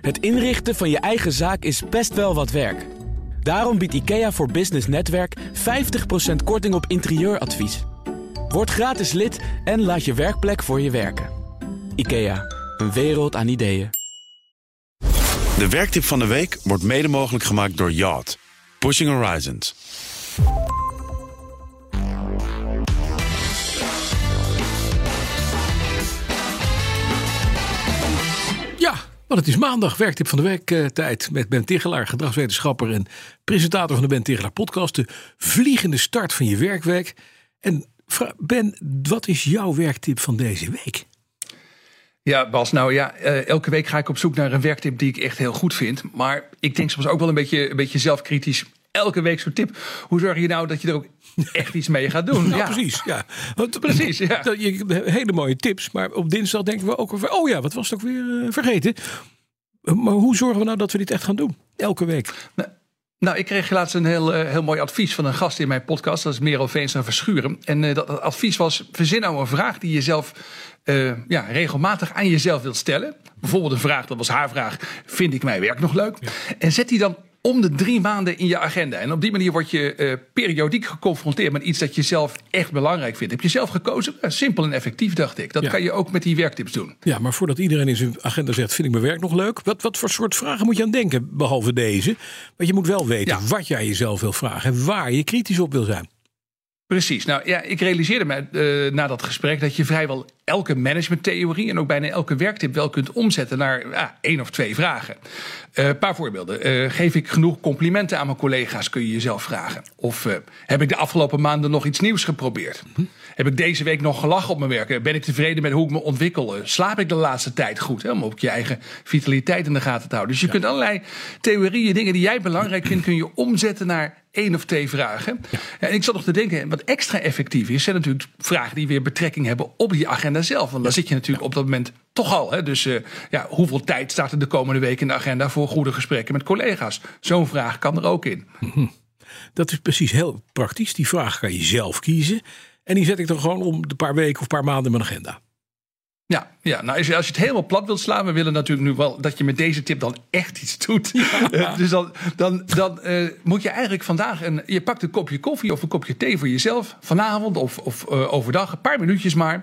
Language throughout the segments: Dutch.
Het inrichten van je eigen zaak is best wel wat werk. Daarom biedt IKEA voor Business Netwerk 50% korting op interieuradvies. Word gratis lid en laat je werkplek voor je werken. IKEA, een wereld aan ideeën. De werktip van de week wordt mede mogelijk gemaakt door Yacht. Pushing Horizons. Want het is maandag, werktip van de week eh, met Ben Tichelaar, gedragswetenschapper en presentator van de Ben Tichelaar podcast. De vliegende start van je werkweek. En Ben, wat is jouw werktip van deze week? Ja, Bas, nou ja, eh, elke week ga ik op zoek naar een werktip die ik echt heel goed vind. Maar ik denk soms ook wel een beetje, een beetje zelfkritisch. Elke week zo'n tip. Hoe zorg je nou dat je er ook echt iets mee gaat doen? Nou, ja. precies. Ja. Want, Precies, ja. dat- Je, hele mooie tips, maar op dinsdag denken we ook over. Oh ja, wat was het ook weer eh, vergeten? Eh, Maar hoe zorgen we nou dat we dit echt gaan doen? Elke week. Nou, ik kreeg laatst een heel, eh, heel mooi advies van een gast in mijn podcast. Dat is Merel Veens en Verschuren. En dat, dat advies was, verzin nou een vraag die je zelf ja, regelmatig aan jezelf wilt stellen. Bijvoorbeeld een vraag, dat was haar vraag, vind ik mijn werk nog leuk? En zet die dan om de drie maanden in je agenda. En op die manier word je eh, periodiek geconfronteerd met iets dat je zelf echt belangrijk vindt. Heb je zelf gekozen? Ja, simpel en effectief, dacht ik. Dat Ja. kan je ook met die werktips doen. Ja, maar voordat iedereen in zijn agenda zegt: Vind ik mijn werk nog leuk? Wat, wat voor soort vragen moet je aan denken, behalve deze? Want je moet wel weten Ja. wat jij jezelf wil vragen en waar je kritisch op wil zijn. Precies. Nou ja, ik realiseerde me eh, na dat gesprek dat je vrijwel elke managementtheorie en ook bijna elke werktip wel kunt omzetten naar ja, één of twee vragen. Eh, Een paar voorbeelden. Eh, geef ik genoeg complimenten aan mijn collega's, kun je jezelf vragen. Of eh, heb ik de afgelopen maanden nog iets nieuws geprobeerd? Heb ik deze week nog gelachen op mijn werk? Ben ik tevreden met hoe ik me ontwikkel? Slaap ik de laatste tijd goed? Hè? Om ook je eigen vitaliteit in de gaten te houden. Dus je kunt allerlei theorieën, dingen die jij belangrijk vindt, kun je omzetten naar één of twee vragen. En ik zat nog te denken, wat extra effectief is, zijn natuurlijk vragen die weer betrekking hebben op die agenda zelf. Want dan zit je natuurlijk op dat moment toch al. Hè? Dus eh, ja, hoeveel tijd staat er de komende week in de agenda voor goede gesprekken met collega's? Zo'n vraag kan er ook in. Dat is precies heel praktisch. Die vraag kan je zelf kiezen. En die zet ik dan gewoon om de paar weken of een paar maanden in mijn agenda. Ja, ja nou als je, als je het helemaal plat wilt slaan, we willen natuurlijk nu wel dat je met deze tip dan echt iets doet. Eh, dus dan, dan, dan eh, moet je eigenlijk vandaag een. Je pakt een kopje koffie of een kopje thee voor jezelf vanavond of, of eh, overdag, een paar minuutjes maar.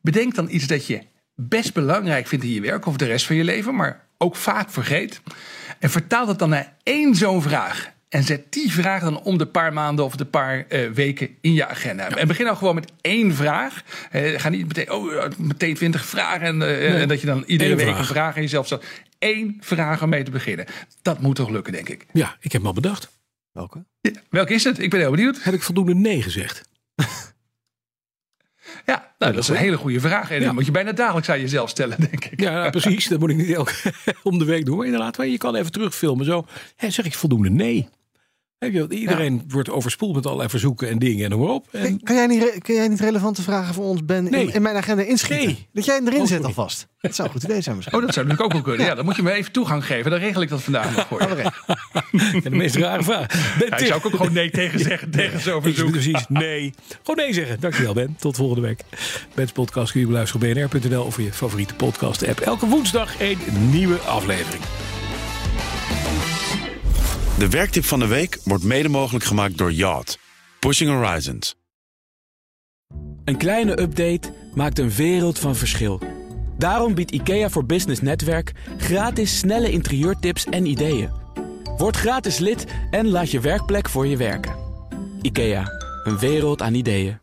Bedenk dan iets dat je best belangrijk vindt in je werk of de rest van je leven, maar ook vaak vergeet. En vertaal dat dan naar één zo'n vraag. En zet die vraag dan om de paar maanden of de paar eh, weken in je agenda. En begin nou gewoon met één vraag. Eh, ga niet meteen, oh, meteen twintig vragen. En, eh, en dat je dan iedere Eén week vraag. een vraag aan jezelf stelt. Eén vraag om mee te beginnen. Dat moet toch lukken, denk ik. Ja, ik heb hem al bedacht. Welke? Ja, welke is het? Ik ben heel benieuwd. Heb ik voldoende nee gezegd? Ja, nou, dat is een hele goede vraag. En Ja. moet je bijna dagelijks aan jezelf stellen, denk ik. Ja, nou, precies. Dat moet ik niet elke om de week doen. Maar inderdaad, je kan even terugfilmen. Zo zeg ik voldoende nee. Iedereen wordt overspoeld met allerlei verzoeken en dingen en noem maar op. En, Kan jij, niet, kan jij niet relevante vragen voor ons, Ben, Nee. in, in mijn agenda inschieten? Nee. Dat jij hem erin Oh, zet alvast. Dat zou een goed idee zijn misschien. Oh, dat zou natuurlijk ook wel kunnen. Ja, dan moet je me even toegang geven. Dan regel ik dat vandaag nog voor je. De meest rare vraag. Ben Ja, zou ik ook gewoon nee tegen zeggen tegen zo'n verzoek. precies nee. Gewoon nee zeggen. Dankjewel Ben. Tot volgende week. Ben's podcast kun je beluisteren op bnr.nl of je favoriete podcast app. Elke woensdag een nieuwe aflevering. De werktip van de week wordt mede mogelijk gemaakt door Yacht. Pushing Horizons. Een kleine update maakt een wereld van verschil. Daarom biedt IKEA voor Business Netwerk gratis snelle interieurtips en ideeën. Word gratis lid en laat je werkplek voor je werken. IKEA, een wereld aan ideeën.